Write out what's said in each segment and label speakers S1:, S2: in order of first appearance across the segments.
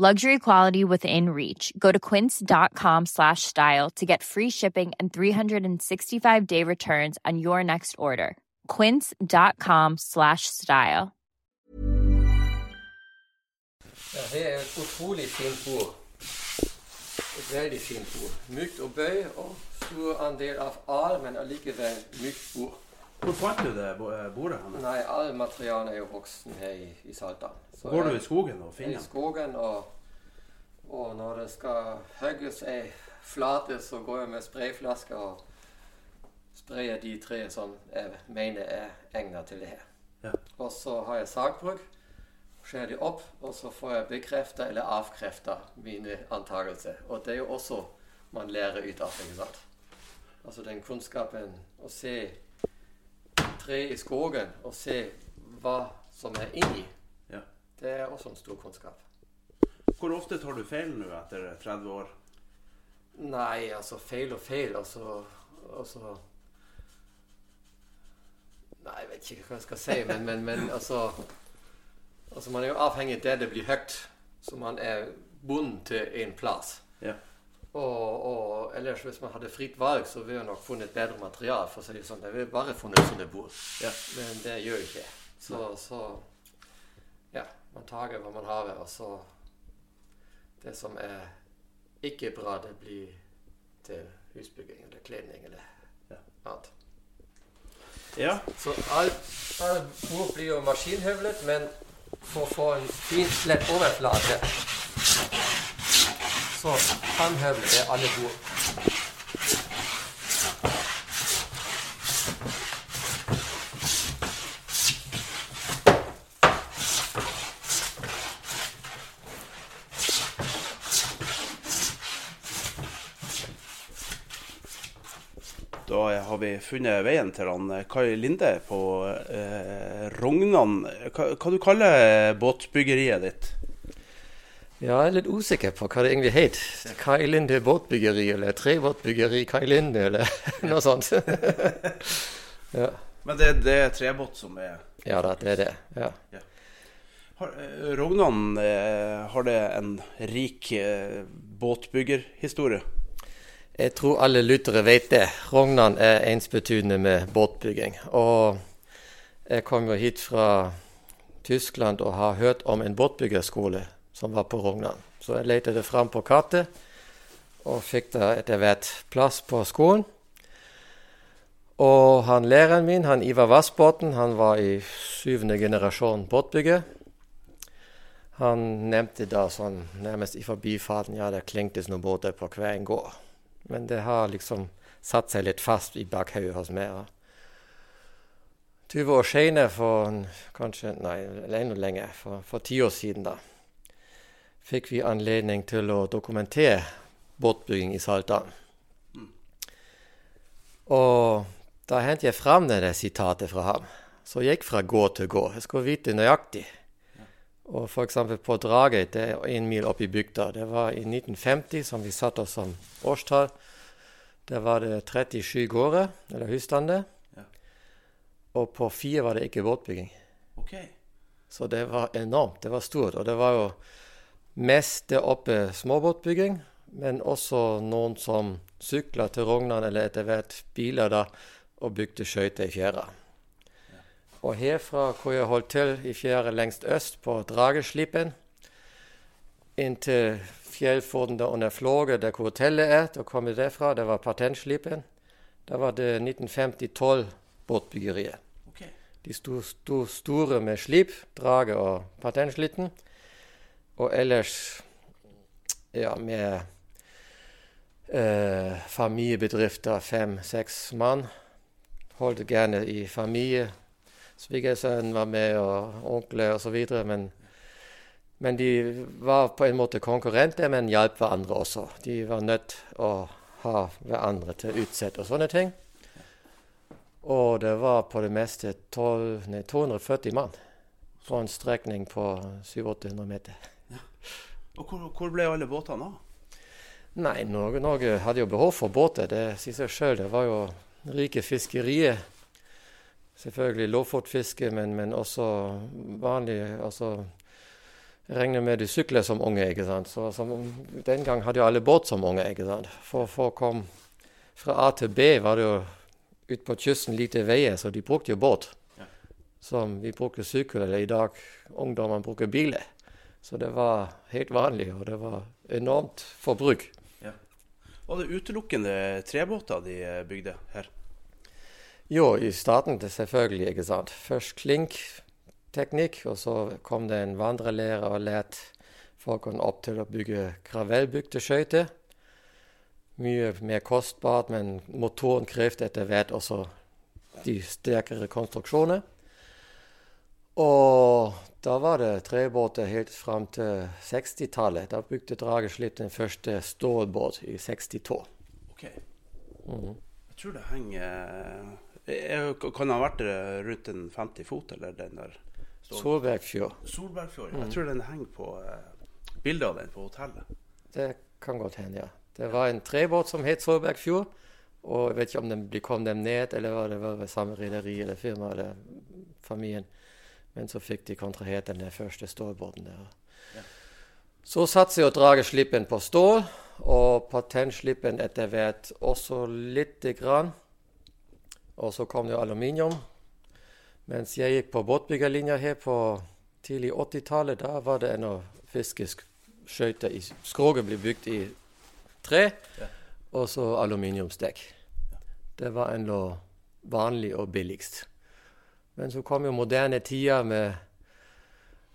S1: Luxury quality within reach. Go to quince.com slash style to get free shipping and 365-day returns on your next order. quince.com slash style.
S2: Ja, det er et utrolig fint bord. Et veldig fint bord. Mykt og stor andel av allikevel mykt bord.
S3: Hvor fant du det eh, bordet? henne?
S2: Nei, all materialet er jo voksen her i, i Saltdal.
S3: Går du i skogen og finner I
S2: skogen, og, og når det skal hogges ei flate, så går jeg med sprayflasker og sprayer de tre som jeg mener er egnet til det her.
S3: Ja.
S2: Og så har jeg sagbruk, skjærer de opp, og så får jeg bekreftet eller avkreftet mine antakelser. Og det er jo også man lærer ut av, ikke sant? Altså den kunnskapen å se tre i skogen og se hva som er inni,
S3: Ja.
S2: det er også en stor kunnskap.
S3: Hvor ofte tar du feil nå etter 30 år?
S2: Nei, altså feil og feil, altså, altså Nei, jeg vet ikke hva jeg skal si, men, men, men altså, altså Man er jo avhengig av det det blir høyt, så man er bundet til en plass.
S3: Ja.
S2: Og, og ellers, hvis man hadde fritt valg, så ville man nok funnet bedre materiale. for å si det sånn. Jeg ville bare funnet sånne bord.
S3: Ja.
S2: Men det gjør jeg ikke. Så, så ja, man tar hva man har, og så Det som er ikke bra, det blir til husbygging eller kledning eller
S3: Ja.
S2: annet.
S3: Ja.
S2: Så alt, all bord blir jo maskinhøvlet, men for å få en fin, lett overflate, så håndhøvlet er alle gode.
S3: Da har vi funnet veien til han eh, Kai Linde på eh, Rognan. Hva, hva du kaller båtbyggeriet ditt?
S2: Ja, jeg er litt usikker på hva det egentlig het. Kai Linde båtbyggeri, eller trebåtbyggeri Kai Linde, eller noe sånt. ja.
S3: Men det, det er trebåt som er
S2: ja da, det er det. Ja.
S3: har, eh, Rognan, eh, har det en rik eh, båtbyggerhistorie?
S2: Jeg tror alle lyttere vet det. Rognan er ensbetydende med båtbygging. Og jeg kom jo hit fra Tyskland og har hørt om en båtbyggerskole som var på Rognan. Så jeg lette det fram på kartet og fikk da etter hvert plass på skolen. Og han læreren min, han Ivar Vassbotn, han var i syvende generasjon båtbygger. Han nevnte da sånn nærmest i forbifarten ja, det klingtes noen båter på hver en gård. Men det har liksom satt seg litt fast i bakhodet hos meg. ja. 20 år senere, for kanskje Nei, enda lenger, for, for ti år siden, da, fikk vi anledning til å dokumentere båtbygging i Salta. Og da hentet jeg fram det sitatet fra ham. Så jeg gikk fra gård til gård. Jeg skulle vite nøyaktig. Og f.eks. på Dragøy, det er en mil oppe i bygda. Det var i 1950, som vi satte oss som årstall. Der var det 37 gårder, eller husstander.
S3: Ja.
S2: Og på fire var det ikke båtbygging.
S3: Okay.
S2: Så det var enormt. Det var stort. Og det var jo mest der oppe småbåtbygging, men også noen som sykla til Rognan, eller etter hvert biler, da, og bygde skøyter i fjæra. Og herfra hvor jeg holdt til i fjæra lengst øst, på Drageslippen, inntil fjellfoten der under Flåge, der hvor hotellet er, da kom jeg derfra, det var Patentslipen. Da var det 1950-12 båtbyggeriet.
S3: Okay.
S2: De sto, sto store med slip, drage og patentslitten. Og ellers ja, med eh, familiebedrifter, fem-seks mann. Holdt gjerne i familie. Svigersønnen var med, og onkler osv. Men, men de var på en måte konkurrenter, men hjalp hverandre også. De var nødt å ha hverandre til utsett og sånne ting. Og det var på det meste 12, nei, 240 mann på en strekning på 700-800 meter.
S3: Og hvor, hvor ble alle båtene av?
S2: Nei, Norge, Norge hadde jo behov for båter. Det sier seg sjøl. Det var jo rike fiskerier. Selvfølgelig lofotfiske, men, men også vanlig altså, Jeg regner med de sykler som unge. ikke sant? Så, som, Den gang hadde jo alle båt som unge. ikke sant? For, for å komme fra A til B var det jo ute på kysten lite veier, så de brukte jo båt. Som vi bruker sykkel, eller i dag ungdommene bruker biler. Så det var helt vanlig, og det var enormt forbruk.
S3: Ja. Var det utelukkende trebåter de eh, bygde her?
S2: Jo, i starten det selvfølgelig, ikke sant. Først klinkteknikk, og så kom det en vandrelærer og lærte folkene opp til å bygge gravellbygde skøyter. Mye mer kostbart, men motoren krevde etter hvert også de sterkere konstruksjoner. Og da var det trebåter helt fram til 60-tallet. Da bygde Drageslipp den første stålbåt i 62.
S3: Ok. Jeg tror det henger eh, Kan det ha vært eh, rundt en 50 fot, eller den der? stål-
S2: Solbergfjord.
S3: Solbergfjord. Jeg tror den henger på eh, bildet av den på hotellet.
S2: Det kan godt hende, ja. Det var en trebåt som het Solbergfjord. Og jeg vet ikke om den de kom dem ned, eller var det var samme rederi eller firma eller familien. Men så fikk de kontrahert den der første stålbåten der.
S3: Ja.
S2: Så satser jo drageslippen på stål, og patentslippen etter hvert også lite grann. Og så kom det jo aluminium. Mens jeg gikk på båtbyggerlinja her på tidlig 80-tallet, da var det ennå fiskeskøyter i Skroget ble bygd i tre,
S3: Ja.
S2: og så aluminiumsdekk. Det var ennå vanlig og billigst. Men så kom jo moderne tider med,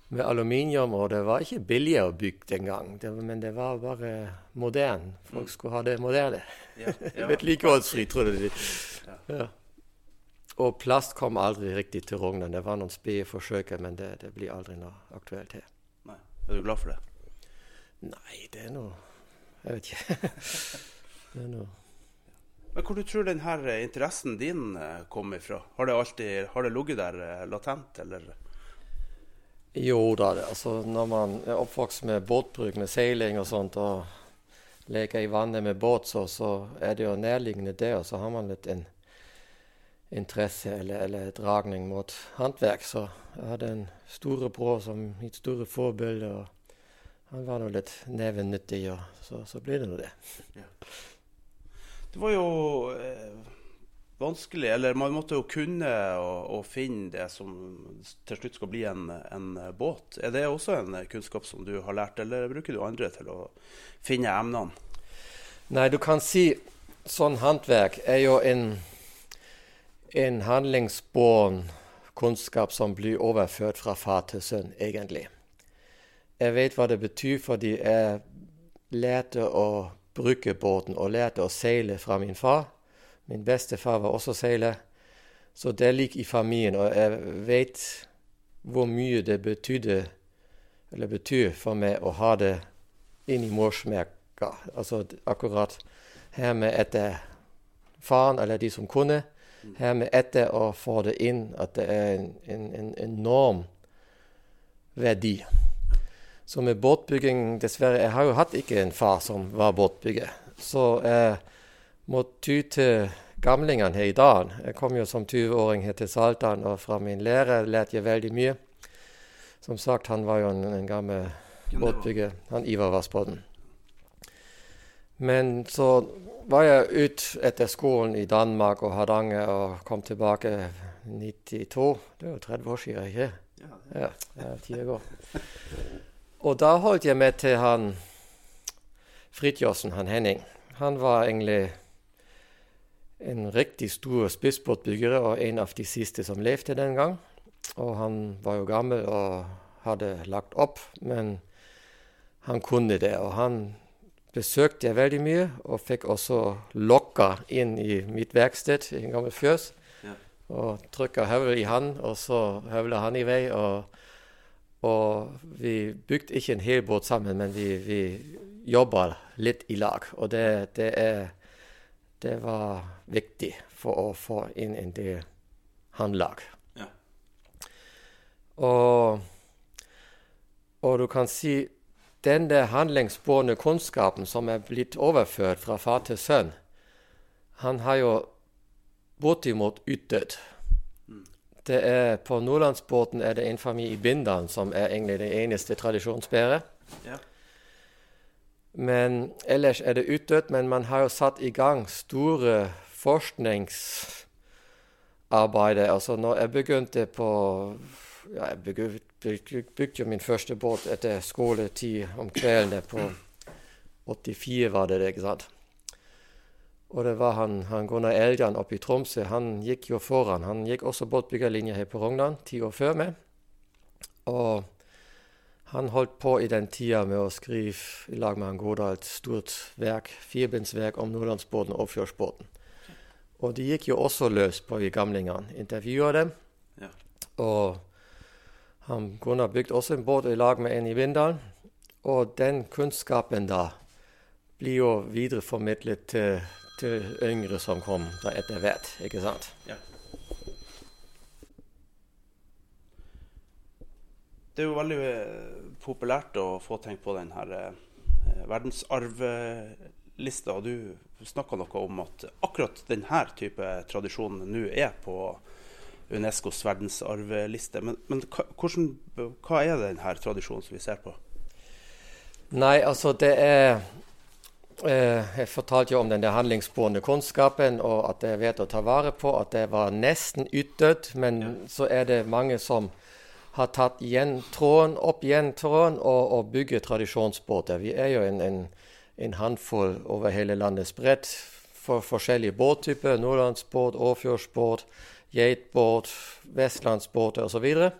S2: med aluminium, og det var ikke billigere bygge den gang. Det, men det var bare moderne. Folk skulle ha det moderne.
S3: Ja, ja.
S2: Vedlikeholdsfri, trodde de.
S3: Ja.
S2: Og plast kom aldri riktig til Rognan. Det var noen spede forsøk, men det, det blir aldri noe aktuelt her.
S3: Nei. Er du glad for det?
S2: Nei, det er noe Jeg vet ikke. det er noe
S3: Men Hvor du tror denne interessen din kommer fra? Har det alltid har det ligget der eh, latent, eller?
S2: Jo da, det, altså når man er oppvokst med båtbruk, med seiling og sånt, og leker i vannet med båt, så, så er det jo nærliggende det, og så har man litt en interesse eller, eller dragning mot håndverk. Så jeg hadde en storebror som mitt store forbilde, og han var nå litt nevenyttig, og så, så ble det nå det.
S3: Det var jo eh, vanskelig, eller man måtte jo kunne å, å finne det som til slutt skal bli en, en båt. Er det også en kunnskap som du har lært, eller bruker du andre til å finne emnene?
S2: Nei, du kan si sånn håndverk er jo en, en handlingsbåren kunnskap som blir overført fra far til sønn, egentlig. Jeg vet hva det betyr, fordi jeg lærte å bruke båten og lærte å seile fra min far. Min bestefar var også seiler, så det ligger i familien. Og jeg vet hvor mye det betydde, eller betyr for meg å ha det inni morsmerka. Altså akkurat her med etter faren eller de som kunne. Her med etter å få det inn at det er en, en, en enorm verdi. Så med båtbygging Dessverre, jeg har jo hatt ikke en far som var båtbygger. Så jeg må ty til gamlingene her i dag. Jeg kom jo som 20-åring her til Saltdalen, og fra min lærer lærte jeg veldig mye. Som sagt, han var jo en, en gammel båtbygger. Han Ivar Vassbotn. Men så var jeg ut etter skolen i Danmark og Hardanger og kom tilbake i 92. Det er jo 30 år siden, ikke
S3: Ja,
S2: Ja, det er tida går. Og da holdt jeg med til han Fridtjofsen, han Henning. Han var egentlig en riktig stor spissbåtbygger og en av de siste som levde den gang. Og han var jo gammel og hadde lagt opp, men han kunne det. Og han besøkte jeg veldig mye, og fikk også lokka inn i mitt verksted i en gammel fjøs.
S3: Ja.
S2: Og trykka høvel i han, og så høvla han i vei. Og, og vi bygde ikke en hel båt sammen, men vi, vi jobba litt i lag. Og det, det er det var viktig for å få inn en del håndlag.
S3: Ja.
S2: Og, og du kan si den der handlingsbårne kunnskapen som er blitt overført fra far til sønn, han har jo bortimot utdødd. Det er, på Nordlandsbåten er det en familie i Bindal som er egentlig det eneste tradisjonsbæret.
S3: Ja.
S2: Men ellers er det utdødd. Men man har jo satt i gang store forskningsarbeider. Altså når jeg begynte på ja, Jeg bygde, bygde, jo min første båt etter skoletid om kveldene på 84, var det det, ikke sant. Og det var han, han Gunnar Eljan oppe i Tromsø. Han gikk jo foran. Han gikk også båtbyggerlinja her på Rognan ti år før meg. Og han holdt på i den tida med å skrive i lag med han Godal et stort verk, firebindsverk om Nordlandsbåten og fjordsbåten. Og de gikk jo også løs på vi gamlingene. Intervjua dem.
S3: Ja.
S2: Og han Gunnar bygde også en båt i lag med en i Vindal. Og den kunnskapen da blir jo videreformidlet til, til yngre som kom da etter hvert, ikke sant?
S3: Ja. Det er jo veldig eh, populært å få tenkt på den her eh, verdensarvlista. Du snakka noe om at akkurat denne type tradisjon nå er på Unescos verdensarvliste. Men, men hvordan, hva er denne tradisjonen som vi ser på?
S2: Nei, altså det er Jeg fortalte jo om den der handlingsbårne kunnskapen, og at jeg vet å ta vare på. At det var nesten utdødd, men
S3: Ja.
S2: så er det mange som har tatt igjen tråden, opp igjen tråden og, og bygger tradisjonsbåter. Vi er jo en, en, en håndfull over hele landet spredt for forskjellige båttyper. Nordlandsbåt, Åfjordsbåt, geitbåt, vestlandsbåter osv.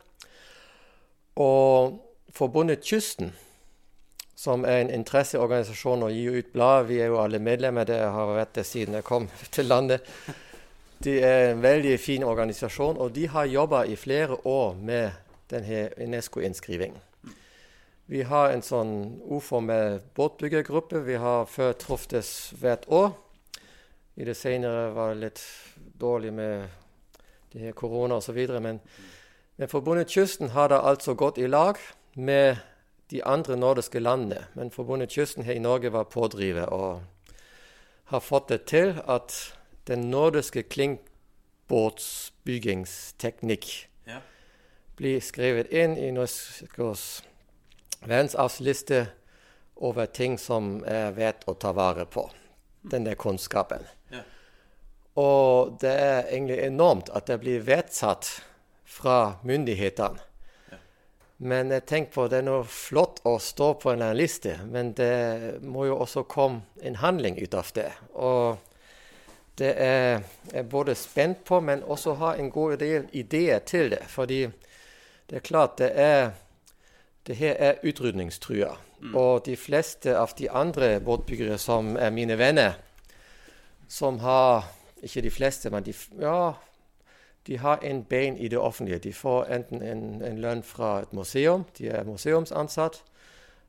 S2: Og Forbundet Kysten, som er en interesseorganisasjon og gir ut blad, vi er jo alle medlemmer der, har vært det siden jeg kom til landet. Det er en veldig fin organisasjon, og de har jobba i flere år med denne Unesco-innskrivingen. Vi har en sånn uformell båtbyggergruppe. Vi har før truftes hvert år. I det senere var det litt dårlig med det her korona osv. Men, men Forbundet Kysten har da altså gått i lag med de andre nordiske landene. Men Forbundet Kysten her i Norge var pådriver og har fått det til at den nordiske klinkbåtsbyggingsteknikk
S3: Ja.
S2: blir skrevet inn i Unescos verdensarvsliste over ting som er verdt å ta vare på. Den der kunnskapen.
S3: Ja.
S2: Og det er egentlig enormt at det blir verdsatt fra myndighetene. Men jeg tenker på det er noe flott å stå på en liste, men det må jo også komme en handling ut av det. Og det er jeg både spent på, men også har en god del ideer til det. Fordi det er klart det er det her er utrydningstrua. Og de fleste av de andre båtbyggere som er mine venner, som har Ikke de fleste, men de, ja, de har en bein i det offentlige. De får enten en, en lønn fra et museum, de er museumsansatt,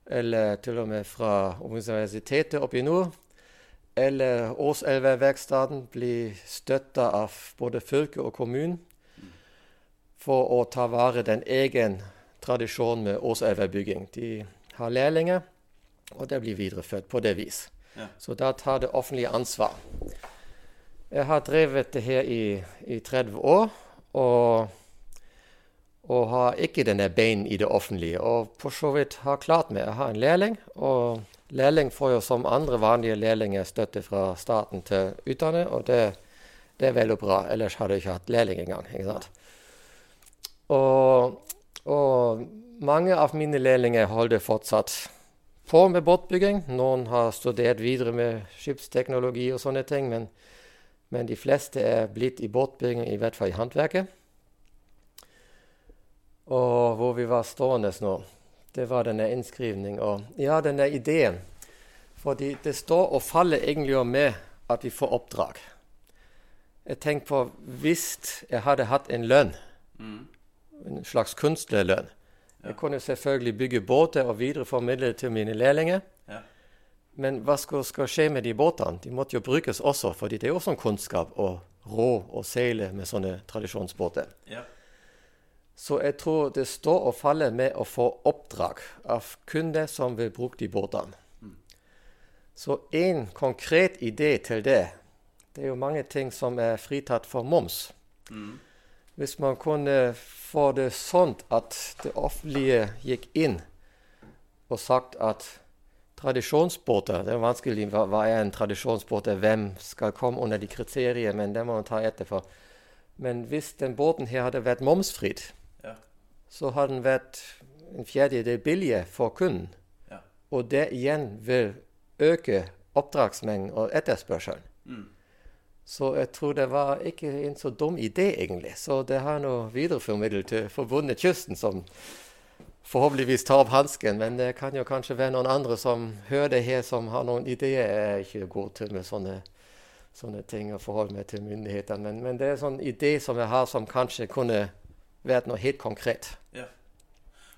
S2: eller til og med fra universitetet oppe i nord. Eller Åselveverkstaden blir støtta av både fylke og kommunen for å ta vare den egen tradisjonen med Åselvebygging. De har lærlinger, og det blir videreført på det vis.
S3: Ja.
S2: Så da tar det offentlige ansvar. Jeg har drevet det her i, i 30 år, og, og har ikke denne bein i det offentlige. Og på så vidt har klart meg. Jeg har en lærling, og lærling får jo som andre vanlige lærlinger støtte fra staten til utdannet, utdanne, og det, det er vel og bra. Ellers hadde jeg ikke hatt lærling engang. ikke sant? Og, og mange av mine lærlinger holder fortsatt på med båtbygging. Noen har studert videre med skipsteknologi og sånne ting, men, men de fleste er blitt i båtbygging, i hvert fall i håndverket. Og hvor vi var stående nå, det var denne innskrivningen og ja, denne ideen. Fordi det står og faller egentlig med at vi får oppdrag. Jeg tenker på hvis jeg hadde hatt en lønn,
S3: Mm.
S2: en slags kunstnerlønn
S3: Ja.
S2: Jeg kunne selvfølgelig bygge båter og videreformidle det til mine lærlinger.
S3: Ja.
S2: Men hva skal, skal, skje med de båtene? De måtte jo brukes også, fordi det er også en kunnskap å rå og seile med sånne tradisjonsbåter. Ja. Så jeg tror det står og faller med å få oppdrag av kunder som vil bruke de båtene. Mm. Så en konkret idé til det Det er jo mange ting som er fritatt for moms. Mm. Hvis man kunne få det sånn at det offentlige gikk inn og sagt at tradisjonsbåter Det er vanskelig hva, hva er en tradisjonsbåt, er. hvem skal komme under de kriteriene, men det må man ta etterfor. Men hvis den båten her hadde vært momsfritt, ja. så hadde den vært en fjerdedel billigere for kunden. Ja. Og det igjen vil øke oppdragsmengden og etterspørselen. Mm. Så jeg tror det var ikke en så dum idé, egentlig. Så det har nå videreformidlet til Forbundet Kysten, som forhåpentligvis tar opp hansken. Men det kan jo kanskje være noen andre som hører det her, som har noen ideer. Jeg er ikke god til med sånne, sånne ting og forholde meg til myndighetene. Men, men, det er en sånn idé som jeg har, som kanskje kunne vært noe helt konkret. Ja.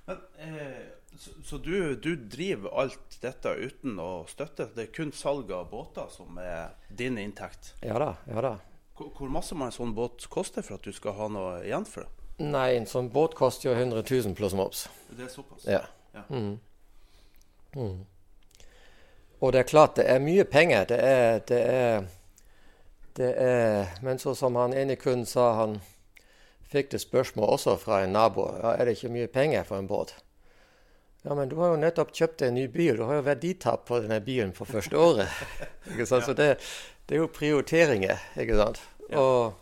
S3: Men, eh, så, så du, du, driver alt dette uten å støtte? Det er kun salg av båter som er din inntekt?
S2: Ja da. ja da.
S3: Hvor, hvor masse må en sånn båt koste for at du skal ha noe igjen for det?
S2: Nei, en sånn båt koster jo 100 000 pluss moms.
S3: Det er såpass?
S2: Ja. ja. Mm. Mm. Og det er klart, det er mye penger. Det er, det er, det er Men så som han ene kunden sa, han fikk det spørsmål også fra en nabo. Ja, er det ikke mye penger for en båt? Ja, men du har jo nettopp kjøpt en ny bil. Du har jo verditap på denne bilen for første året. ikke sant? Så det, det, er jo prioriteringer, ikke sant. Og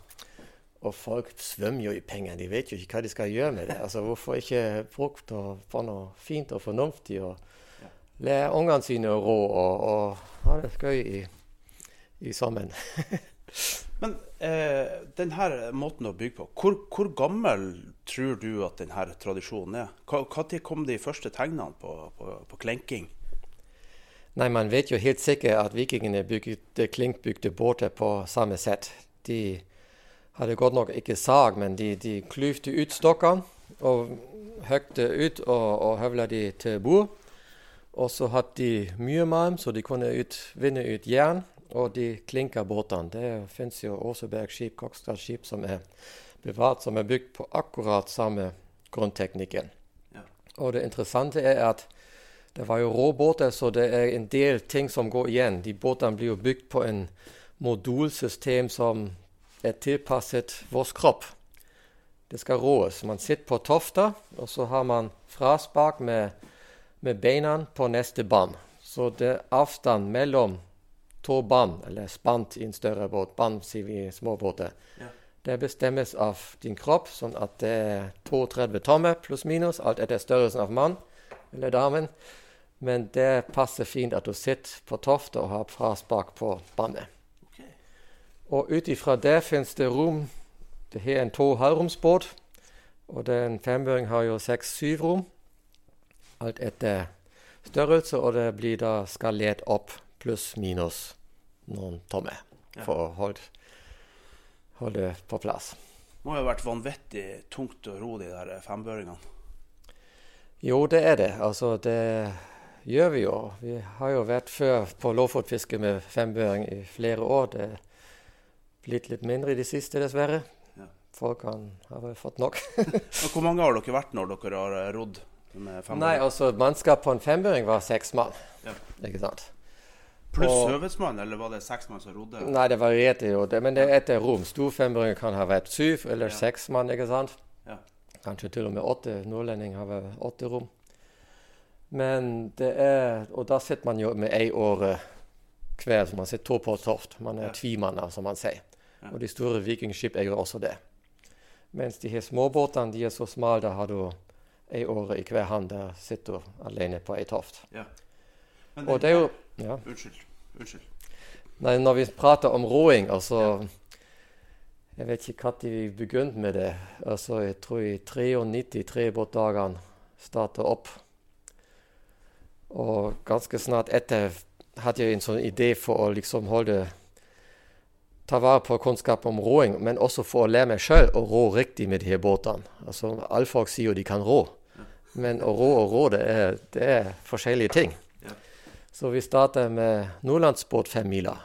S2: og folk svømmer jo i penger. De vet jo ikke hva de skal gjøre med det. Altså, Hvorfor ikke bruke det på noe fint og fornuftig? og Lære ungene sine å rå og, og ha det gøy i, i sammen.
S3: Men eh, denne måten å bygge på, hvor, hvor, gammel tror du at denne tradisjonen er? Når kom de første tegnene på, på, på, klenking?
S2: Nei, Man vet jo helt sikkert at vikingene bygde klinkbygde båter på samme sett. De hadde godt nok ikke sag, men de, de klyvde ut stokkene og høgte ut og, og høvla de til bord. Og så hadde de mye malm, så de kunne ut, vinne ut jern. Og de klinka båtene. Det fins jo Åseberg-skip, Kokstad-skip, som er bevart, som er bygd på akkurat samme grunnteknikken. Ja. Og det interessante er at det var jo råbåter, så det er en del ting som går igjen. De båtene blir jo bygd på en modulsystem som er tilpasset vår kropp. Det skal råes. Man sitter på tofta, og så har man fraspark med, med beina på neste bånd. Så det er avstand mellom to bånd, eller spant i en større båt, bånd sier vi i småbåter. Ja. Det bestemmes av din kropp, sånn at det er 32 tommer pluss-minus, alt etter størrelsen av mann eller damen. Men det passer fint at du sitter på tofta og har fraspark på båndet. Og ut ifra det fins det rom. Det har er en to halvromsbåt, og den femøring har jo seks-syv rom. Alt etter størrelse, og det blir da skalert opp pluss-minus noen tommer for å holde, holde på plass.
S3: Det må jo ha vært vanvittig tungt å ro de der fembøringene?
S2: Jo, det er det. Altså, det gjør vi jo. Vi har jo vært før på lofotfiske med fembøring i flere år. Det blitt litt mindre i det siste, dessverre. Ja. Folk har fått nok.
S3: Hvor mange har dere vært når dere har eh, rodd?
S2: Nei, altså Mannskap på en fembøring var seks mann. Ja. Ikke sant?
S3: Pluss høvedsmann, eller var det seks mann som rodde?
S2: Nei, det varierte jo. Det, men det er etter rom. Storfemmøring kan ha vært syv eller ja. seks mann. ikke sant? Ja. Kanskje til og med åtte. Nordlending har vært åtte rom. Men det er Og da sitter man jo med ei åre hver. Så man sitter to på toft. Man er ja. tvimanner, som man sier. Og de store vikingskip er jo også det. Mens de her småbåtene de er så smale, da har du ei åre i hver hånd. Der sitter du alene på ei toft. Ja.
S3: Men og det er jo ja. Unnskyld. Unnskyld.
S2: Nei, når vi prater om roing, altså ja. Jeg vet ikke når vi begynte med det. Altså, jeg tror i 93 trebåtdagene starta opp. Og ganske snart etter hadde jeg en sånn idé for å liksom holde ta vare på kunnskap om råing, men også for å lære meg sjøl å rå riktig med de her båtene. Altså, Alle folk sier jo de kan rå, men å rå og rå, det er, det er forskjellige ting. Så vi starta med Nordlandsbåt fem miler.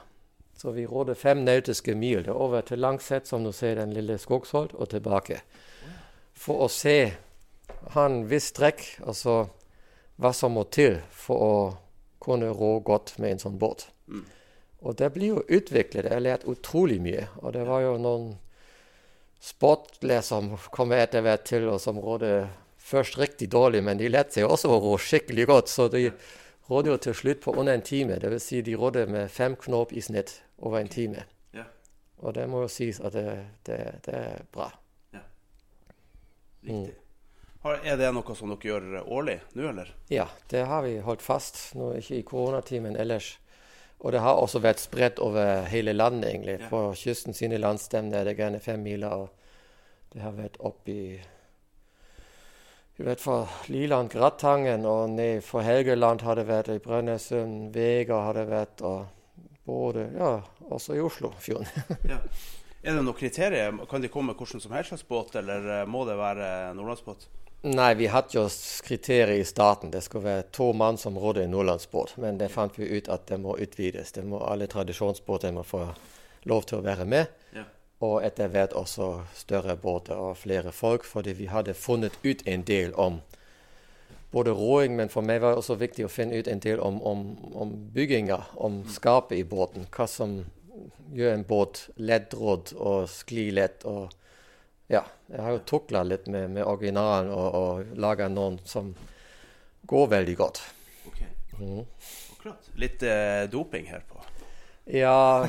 S2: Så vi rådde fem nautiske mil Det er over til Langset, som du ser, den lille Skogsholt, og tilbake. For å se ha en viss strekk, altså hva som må til for å kunne rå godt med en sånn båt.
S3: Mm.
S2: Og det blir jo utviklet. Jeg har lært utrolig mye. Og det var jo noen sportler som kom etter hvert til, og som rådde først riktig dårlig, men de lærte seg også å rå skikkelig godt. Så de rådde jo til slutt på under en time. Det vil si de rådde med fem knop i snitt over en time.
S3: Ja.
S2: Og det må jo sies at det, det, det er bra.
S3: Riktig. Har, er det noe som dere gjør årlig nå, eller?
S2: Ja, det har vi holdt fast. Nå ikke i koronatid, men ellers. Og det har også vært spredt over hele landet, egentlig.
S3: Ja.
S2: På kysten sine landstemner er det gjerne fem miler. Og det har vært opp i vi vet fra Liland, Grattangen, og ned for Helgeland har det vært, i Brønnøysund, Vega har det vært, og både Ja, også i Oslofjorden.
S3: Ja. Er det noen kriterier? Kan de komme med hvilken som helst slags båt, eller eh, må det være nordlandsbåt?
S2: Nei, vi hadde jo kriterier i starten. Det skulle være to mann som rådde en nordlandsbåt. Men det fant vi ut at det må utvides. Det må Alle tradisjonsbåter må få lov til å være med.
S3: Ja.
S2: Og etter hvert også større båter og flere folk, fordi vi hadde funnet ut en del om både roing, men for meg var det også viktig å finne ut en del om, om, om bygginga, om skapet i båten. Hva som gjør en båt leddrådd og skli-lett. og ja, jeg har jo tukla litt med, med originalen og, og laga noen som går veldig godt.
S3: Ok,
S2: Mm.
S3: akkurat. Litt eh, doping her på.
S2: Ja,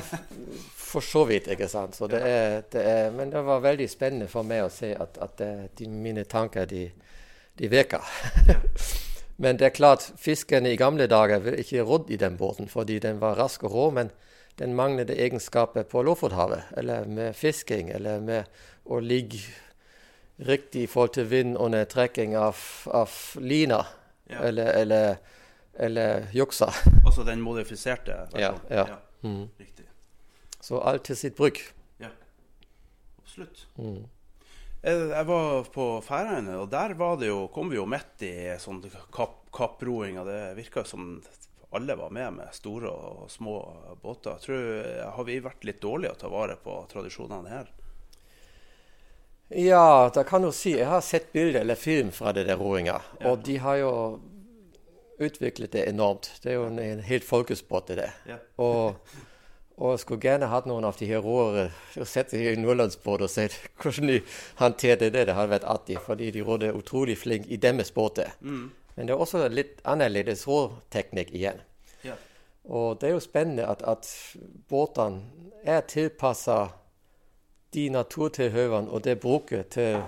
S2: for så vidt, ikke sant. Så det er, det er, men det var veldig spennende for meg å se at, at de, mine tanker, de, de virker. men det er klart, fiskene i gamle dager ville ikke rodd i den båten, fordi den var rask og rå. Men den manglende egenskapen på Lofothavet, eller med fisking, eller med å ligge riktig i forhold til vind under trekking av, av lina,
S3: Ja.
S2: eller, eller, eller juksa.
S3: Altså den modifiserte
S2: Ja,
S3: versjonen?
S2: ja. Mm.
S3: Riktig.
S2: Så alt til sitt bruk.
S3: Ja, absolutt.
S2: Mm.
S3: Jeg var på Færøyene, og der var det jo, kom vi jo midt i sånn kapproing. Det virka som alle var med med store og små båter. Jeg tror, har vi vært litt dårlige å ta vare på tradisjonene her?
S2: Ja, da kan du si Jeg har sett bilder eller film fra det der roinga,
S3: Ja.
S2: og de har jo utviklet det enormt. Det er jo en, en helt folkesport, det der.
S3: Ja.
S2: Og, og jeg skulle gjerne hatt noen av de her roere og sett dem i nordlandsbåt og sett hvordan de håndterte det. Det hadde vært artig, fordi de rådde utrolig flinke i deres båter.
S3: Mm.
S2: Men det er også litt annerledes råteknikk igjen.
S3: Ja.
S2: Og det er jo spennende at, at båtene er tilpassa de naturtilhøvene og det bruket til,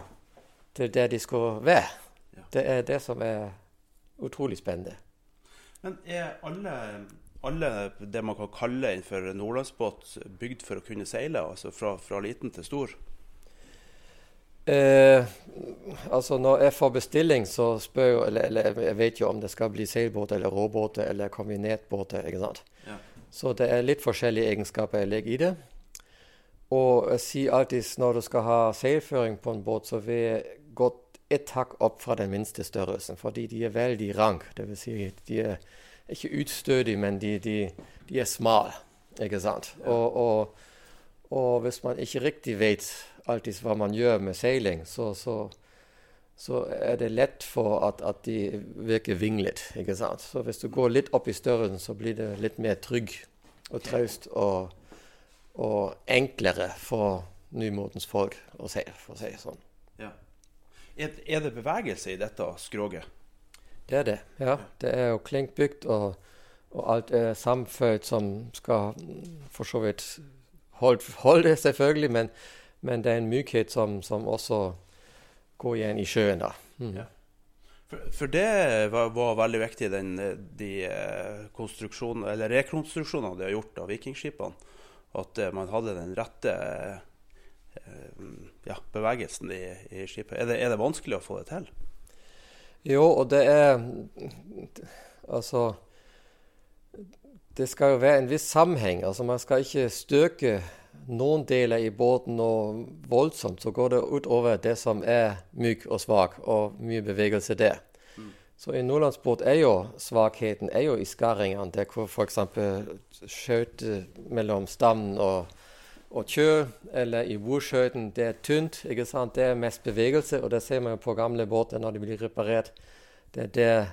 S2: til der de skal være.
S3: Ja.
S2: Det er det som er utrolig spennende.
S3: Men er alle, alle det man kan kalle innenfor nordlandsbåt bygd for å kunne seile? Altså fra, fra liten til stor?
S2: Eh, altså Når jeg får bestilling, så spør jeg eller, eller jeg vet jo om det skal bli seilbåter eller råbåter eller kombinert-båter. ikke sant?
S3: Ja.
S2: Så det er litt forskjellige egenskaper jeg legger i det. Og jeg sier alltid når du skal ha seilføring på en båt, så vil jeg gått ett hakk opp fra den minste størrelsen, fordi de er veldig rank. Det vil si, de er ikke utstødige, men de, de, de er smale. Ikke sant? Og, og, og hvis man ikke riktig vet alltid hva man gjør med seiling, så, så, så er det lett for at, at de virker vinglet. ikke sant? Så hvis du går litt opp i størrelsen, så blir det litt mer trygg og traust og, og enklere for nymotens folk å seile, for å si det sånn.
S3: Ja. Er, er det bevegelse i dette skroget?
S2: Det er det. ja. Det er jo klinkbygd, og, og alt er sammenføyd som skal for så vidt holde, holde selvfølgelig, men, men det er en mykhet som, som også går igjen i sjøen. da. Mm.
S3: Ja. For, for det var, var veldig viktig, den, de eh, eller rekonstruksjonene de har gjort av vikingskipene. At eh, man hadde den rette eh, ja, bevegelsen i, i skipet. Er det, er det vanskelig å få det til?
S2: Jo, og det er Altså Det skal jo være en viss sammenheng. Altså Man skal ikke støke noen deler i båten og voldsomt, så går det utover det som er myk og svak, og mye bevegelse der. Så i nordlandsbåt er jo svakheten er jo i skaringene, der hvor f.eks. skjøtet mellom stammen og, og kjø, eller i bordskjøten, det er tynt. ikke sant? Det er mest bevegelse, og det ser man jo på gamle båter når de blir reparert. Det er der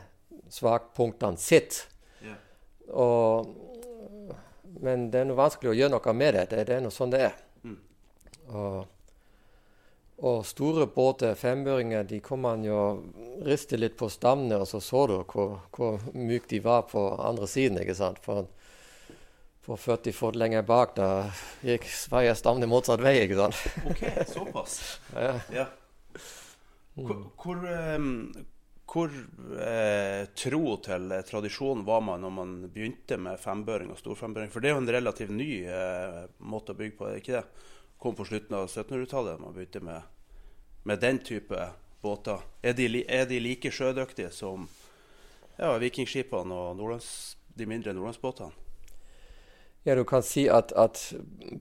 S2: svakpunktene sitter.
S3: Yeah.
S2: Og, men det er noe vanskelig å gjøre noe med det. Det, det er noe sånn det er.
S3: Mm.
S2: Og, og store båter, fembøringer, de kom man jo riste litt på stammene, og så så du hvor, hvor myke de var på andre siden. ikke sant? For, for 40 fot lenger bak, da gikk sveier stammene motsatt vei. ikke sant?
S3: OK, såpass.
S2: Ja.
S3: Ja. Hvor, hvor, ehm, hvor eh, tro til eh, tradisjonen var man når man begynte med fembøring og storfembøring? For det er jo en relativt ny eh, måte å bygge på, er det ikke det? Kom på slutten av 1700-tallet man begynte med, med den type båter. Er de, er de like sjødyktige som ja, vikingskipene og nordlands, de mindre nordlandsbåtene?
S2: Ja, du kan si at, at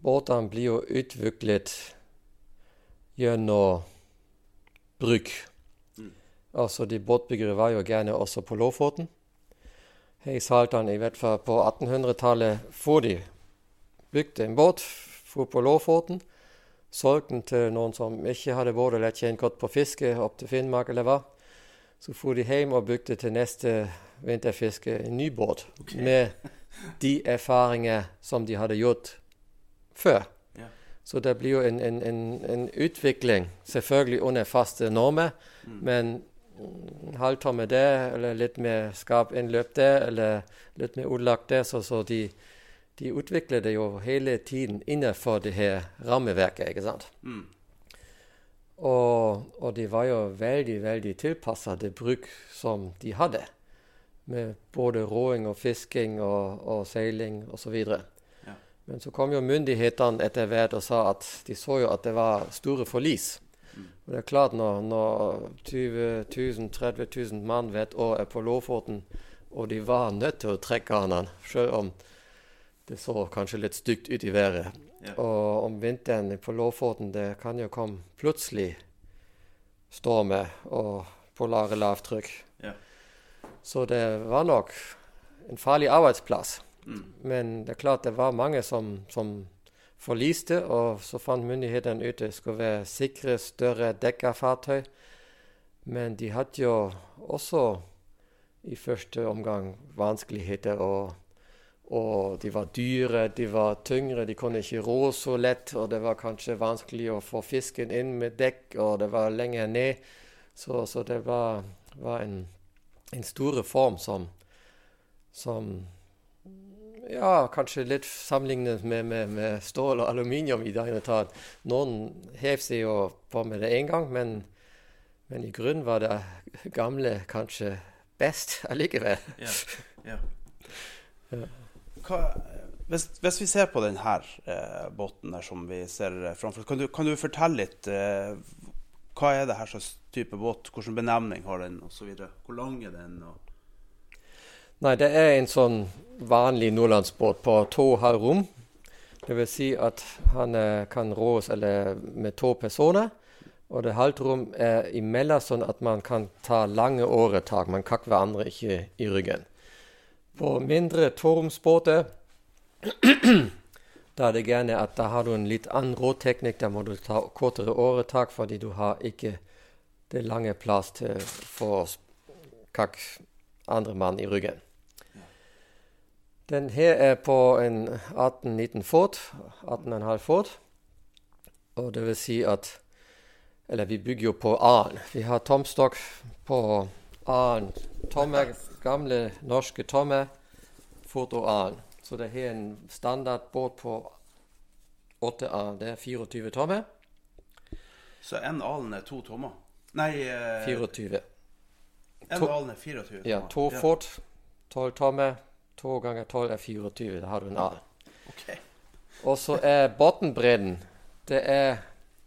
S2: båtene blir jo utviklet gjennom bruk. Altså, de båtbyggere var jo gjerne også på Lofoten. I Saltdalen, i hvert fall på 1800-tallet, for de bygde en båt for på Lofoten. Solgte den til noen som ikke hadde båt eller tjent godt på fiske opp til Finnmark eller hva. Så for de hjem og bygde til neste vinterfiske en ny båt med de erfaringer som de hadde gjort før.
S3: Ja.
S2: Så det blir jo en, en, en, en utvikling, selvfølgelig under faste normer, men mm, halvtomme der, eller litt mer skarp innløp der, eller litt mer utlagt der, så, så de, de utvikler det jo hele tiden innenfor det her rammeverket, ikke sant.
S3: Mm.
S2: Og, og de var jo veldig, veldig tilpassa det bruk som de hadde. Med både råing og fisking og, og seiling osv.
S3: Ja.
S2: Men så kom jo myndighetene etter hvert og sa at de så jo at det var store forlis. Og det er klart når, når 20 000, 30 000 mann hvert år er på Lofoten, og de var nødt til å trekke an, selv om det så kanskje litt stygt ut i været.
S3: Ja.
S2: Og om vinteren på Lofoten det kan jo komme plutselig stormer og polare lavtrykk.
S3: Ja.
S2: Så det var nok en farlig arbeidsplass.
S3: Mm.
S2: Men det er klart det var mange som, som forliste, og så fant myndighetene ut det skulle være sikre, større dekka fartøy. Men de hadde jo også i første omgang vanskeligheter, og, og de var dyre, de var tyngre, de kunne ikke rå så lett, og det var kanskje vanskelig å få fisken inn med dekk, og det var lenger ned. Så, så det var, var en, en stor reform som, som ja, kanskje litt sammenlignet med, med, med stål og aluminium i det hele tatt. Noen hev seg jo på med det én gang, men, men i grunnen var det gamle kanskje best allikevel.
S3: Ja. ja.
S2: Ja.
S3: Hva, hvis, hvis vi ser på denne eh, båten der som vi ser framfor oss, kan, du- kan du fortelle litt eh, Hva er det her slags type båt? Hvilken benevning har den osv.? Hvor lang er den? Og...
S2: Nei, det er en sånn vanlig nordlandsbåt på to halv rom. Vil si at han eh, kan rås med to personer. Og det halvt rom er imellom, sånn at man kan ta lange åretak. Man kakker hverandre ikke i ryggen. På mindre toromsbåter da er det gjerne at da har du en litt annen råteknikk. Da må du ta kortere åretak fordi du har ikke det lange plass til for å kakke andre mann i ryggen. Den her er på en 18-19 fot, 18,5 fot. Og det vil si at Eller vi bygger jo på A-en. Vi har tomstokk på A-en. Tomme, gamle norske tomme fot og alen. Så det er en standardbåt på 8 alen. Det er 24 tommer.
S3: Så en alen er to tommer? Nei, eh,
S2: 24.
S3: en alen er 24 tommer.
S2: Ja, to fot, 12 tommer. To ganger 12 er 24. Da har du en A.
S3: Okay.
S2: Og så er bunnbredden det er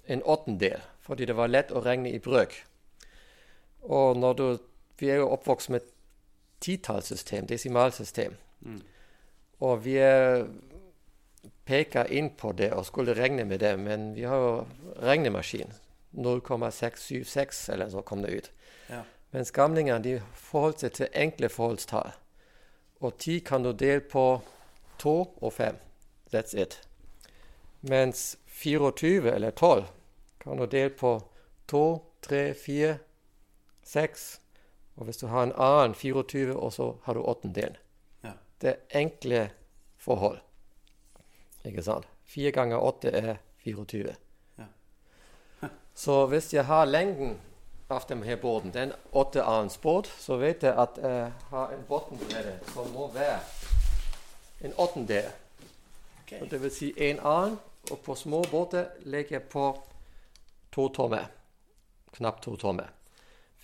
S2: en åttendel, fordi det var lett å regne i brøk. Og når du Vi er jo oppvokst med titallssystem, desimalsystem.
S3: Mm.
S2: Og vi er peker inn på det og skulle regne med det, men vi har jo regnemaskin. 0,676 eller så kom det ut.
S3: Ja.
S2: Mens gamlingene de forholdt seg til enkle forholdstall. Og ti kan du dele på to og fem. That's it. Mens 24 eller 12 kan du dele på to, tre, fire, seks. Og hvis du har en annen 24, og så har du åttendelen.
S3: Ja.
S2: Det er enkle forhold. Ikke sant? Fire ganger åtte er 24.
S3: Ja.
S2: så hvis jeg har lengden av denne båten, den åtte arens båt, så vet jeg at jeg har en bunnbredde som må være en åttendel.
S3: Ok.
S2: Og Det vil si en aren, og på små båter legger jeg på to tommer. Knapt to tommer.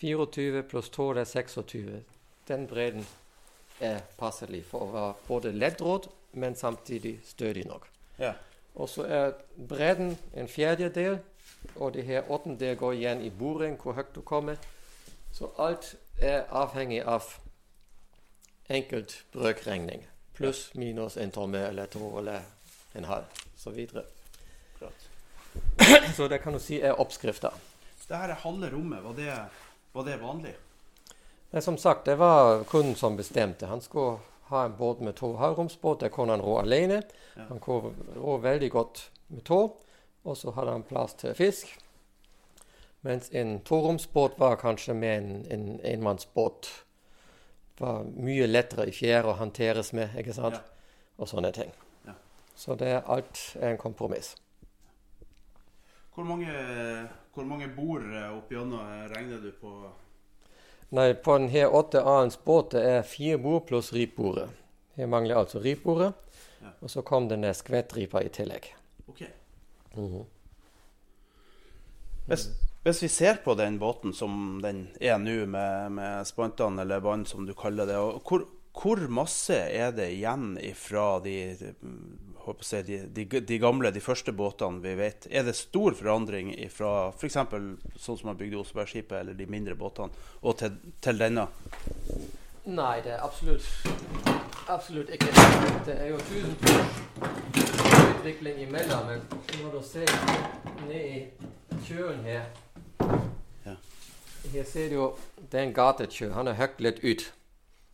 S2: 24 pluss 2 det er 26. Den bredden er passelig for å være både leddråd, men samtidig stødig nok.
S3: Ja.
S2: Og så er bredden en fjerdedel, og det her åttendel går igjen i boring, hvor høyt du kommer. Så alt er avhengig av enkeltbrøkregning. Pluss, minus en tomme eller to eller en halv, så videre.
S3: Klart.
S2: Så det kan du si er oppskrifta.
S3: Det her er halve rommet. Var det, var det vanlig?
S2: Men som sagt, det var kunden som bestemte. Han skulle ha en båt med to halvromsbåt. Der kunne han rå alene.
S3: Ja.
S2: Han kunne rå veldig godt med to. Og så hadde han plass til fisk. Mens en toromsbåt var kanskje med en, en enmannsbåt. Var mye lettere i fjære å håndteres med, ikke sant?
S3: Ja.
S2: Og sånne ting.
S3: Ja.
S2: Så det er alt er en kompromiss.
S3: Hvor mange, hvor mange bord opp gjennom regner du på?
S2: Nei, på den her åtte annens båt det er fire bord pluss ripbordet. Her mangler altså ripbordet.
S3: Ja.
S2: Og så kom denne der skvettripa i tillegg.
S3: Ok.
S2: Mhm.
S3: Hvis, hvis vi ser på den båten som den er nå, med, med spantene eller vann som du kaller det, hvor, hvor masse er det igjen fra de, jeg, de, de, de gamle, de første båtene vi vet? Er det stor forandring fra f.eks. sånn som man bygde Osebergskipet, eller de mindre båtene, og til, til denne?
S2: Nei, det er absolutt Absolutt ikke. Det er jo tusen utvikling imellom, men når du ser ned i kjøen her
S3: Ja.
S2: Her ser du jo det er en gatekjø. Han er høyt litt ut.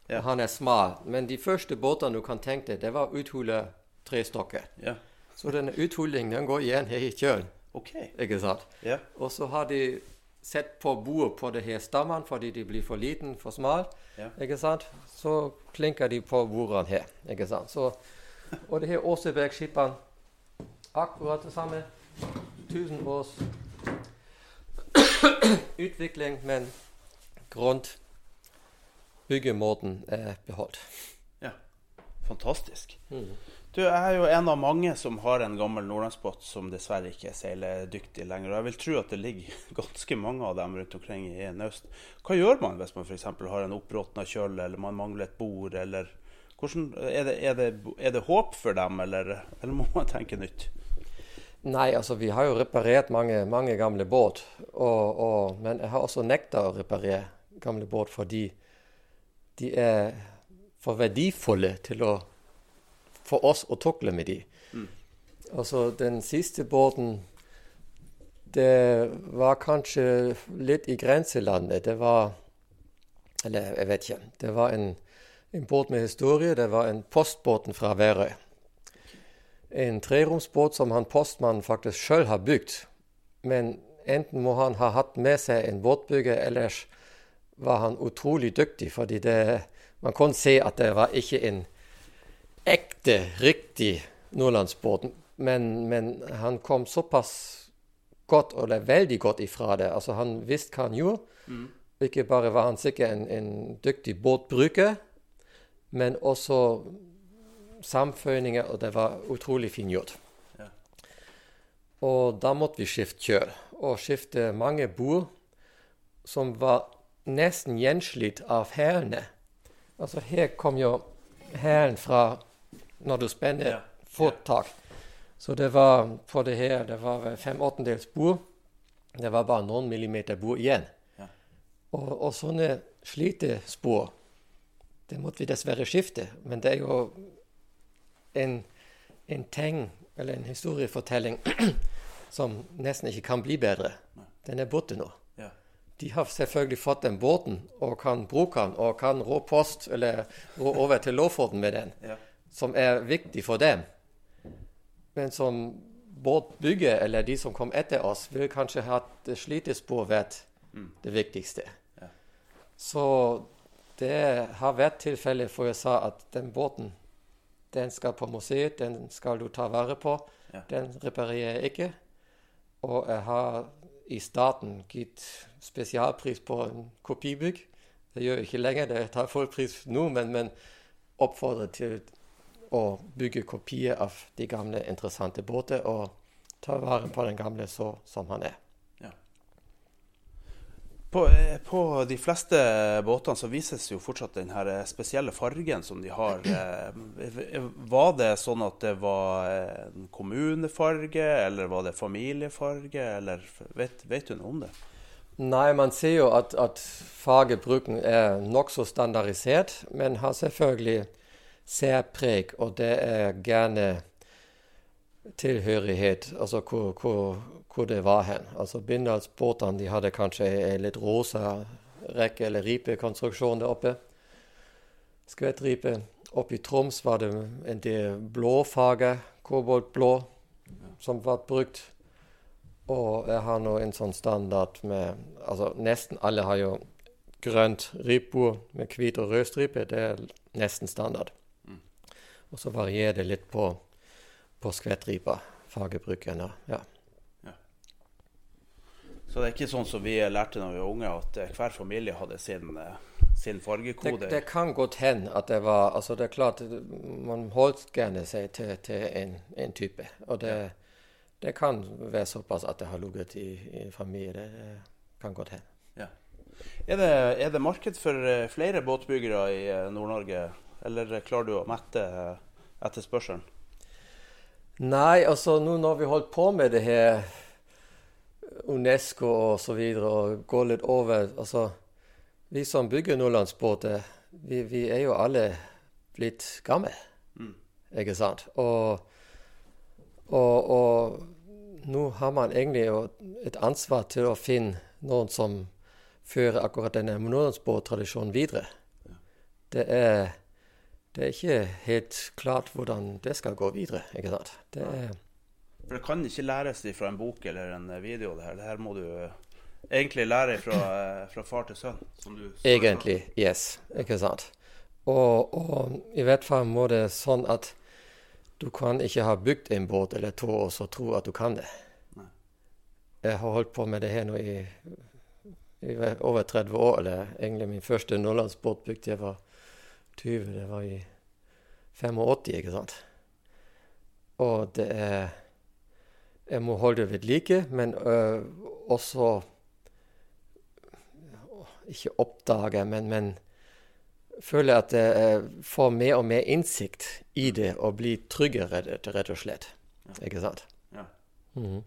S3: Ja.
S2: Han er smal. Men de første båtene du kan tenke deg, det var uthule trestokker.
S3: Ja.
S2: Så denne uthullingen den går igjen her i kjøen.
S3: Okay.
S2: Ikke sant?
S3: Ja.
S2: Og så har de sett på bordet på det her stammen fordi de blir for liten, for smal.
S3: Ja.
S2: Ikke sant? Så klinker de på bordene her. Ikke sant? Så, og det her Åsebergskipene, akkurat det samme. Tusen års utvikling, men grunnbyggemåten er beholdt.
S3: ja. Fantastisk.
S2: Mm.
S3: Du, jeg er jo en av mange som har en gammel nordlandsbåt som dessverre ikke er seiledyktig lenger. Og jeg vil tro at det ligger ganske mange av dem rundt omkring i naust. Hva gjør man hvis man f.eks. har en oppråtna kjøl, eller man mangler et bord, eller hvordan, er, det, er, det, er det håp for dem, eller, eller må man tenke nytt?
S2: Nei, altså vi har jo reparert mange, mange gamle båt. Og, og, men jeg har også nekta å reparere gamle båt fordi de er for verdifulle til å for oss å tukle med de. Altså den siste båten Det var kanskje litt i grenselandet. Det var Eller jeg vet ikke. Det var en, en båt med historie. Det var en postbåten fra Værøy en treromsbåt som han postmannen faktisk sjøl har bygd. Men enten må han ha hatt med seg en båtbygger, ellers var han utrolig dyktig. fordi det, man kunne se at det var ikke en ekte, riktig nordlandsbåt. Men, men han kom såpass godt, eller veldig godt ifra det. Altså Han visste hva han gjorde. Ikke bare var han sikkert en, en dyktig båtbruker, men også samføyninger, og det var utrolig fint gjort.
S3: Ja.
S2: Og da måtte vi skifte kjøl, og skifte mange bord som var nesten gjenslitt av hælene. Altså her kom jo hælen fra når du spenner
S3: Ja.
S2: fottak. Så det var på det her det var fem åttendels bord. Det var bare noen millimeter bord igjen.
S3: Ja.
S2: Og, og sånne slitespor, det måtte vi dessverre skifte. Men det er jo en, en ting, eller en historiefortelling, som nesten ikke kan bli bedre. Den er borte nå.
S3: Ja.
S2: de har selvfølgelig fått den båten og kan bruke den og kan rå post eller rå over til Lofoten med den,
S3: Ja.
S2: Som er viktig for dem. Men som båtbygger, eller de som kom etter oss, vil kanskje ha at slitespor vært det viktigste.
S3: Ja.
S2: Så det har vært tilfellet for jeg sa at den båten, den skal på museet, den skal du ta vare på.
S3: Ja.
S2: Den reparerer jeg ikke. Og jeg har i starten gitt spesialpris på en kopibygg. Det gjør jeg ikke lenger, det tar full pris nå, men, men oppfordrer til å bygge kopier av de gamle, interessante båter og ta vare på den gamle så som han er.
S3: På, eh, på de fleste båtene så vises jo fortsatt den her eh, spesielle fargen som de har. Eh, Var det sånn at det var en kommunefarge, eller var det familiefarge, eller vet, vet du noe om det?
S2: Nei, man ser jo at, at fargebruken er nokså standardisert, men har selvfølgelig særpreg, og det er gjerne tilhørighet, altså hvor, hvor, hvor det var hen. Altså Bindalsbåtene de hadde kanskje en litt rosa rekke- eller ripekonstruksjon der oppe. Skvettripe. Oppe i Troms var det en del blåfarge, koboltblå, som ble brukt. Og jeg har nå en sånn standard med Altså nesten alle har jo grønt ribbord med hvit og rød stripe. Det er nesten standard. Og så varierer det litt på, på skvettripa, fagbruken. Ja. Ja.
S3: Så det er ikke sånn som vi lærte da vi var unge, at eh, hver familie hadde sin, eh, sin
S2: Det,
S3: fargekode?
S2: det kan godt hende at det var altså Det er klart, man holdt gjerne seg til, til en, en type. Og det, det kan være såpass at det har ligget i, i familie. Det, det kan godt hende.
S3: Ja. Er, det, er det marked for eh, flere båtbyggere i Nord-Norge, eller klarer du å mette eh, etterspørselen?
S2: Nei, altså nå når vi holdt på med det her Unesco og så videre, og går litt over Altså, vi som bygger nordlandsbåter, vi, vi er jo alle blitt gamle, ikke sant? Og, og, og nå har man egentlig et ansvar til å finne noen som fører akkurat denne nordlandsbåttradisjonen videre. Det er det er ikke helt klart hvordan det skal gå videre. ikke sant? Det er,
S3: For det kan ikke læres fra en bok eller en eh, video. Det her, det her må du eh, egentlig lære fra, eh, fra far til sønn. Som du
S2: egentlig yes, ikke sant? Og, og i hvert fall må det sånn at du kan ikke ha bygd en båt eller to og så tro at du kan det.
S3: Nei.
S2: Jeg har holdt på med det her nå i, i over 30 år. eller egentlig Min første nordlandsbåt bygde jeg var 20, det var i 85, ikke sant? Og det er Jeg må holde det ved like, men øh, også Ikke oppdage, men, men føle at jeg får mer og mer innsikt i det og blir tryggere, rett, og slett. Ikke sant?
S3: Ja.
S2: Mhm.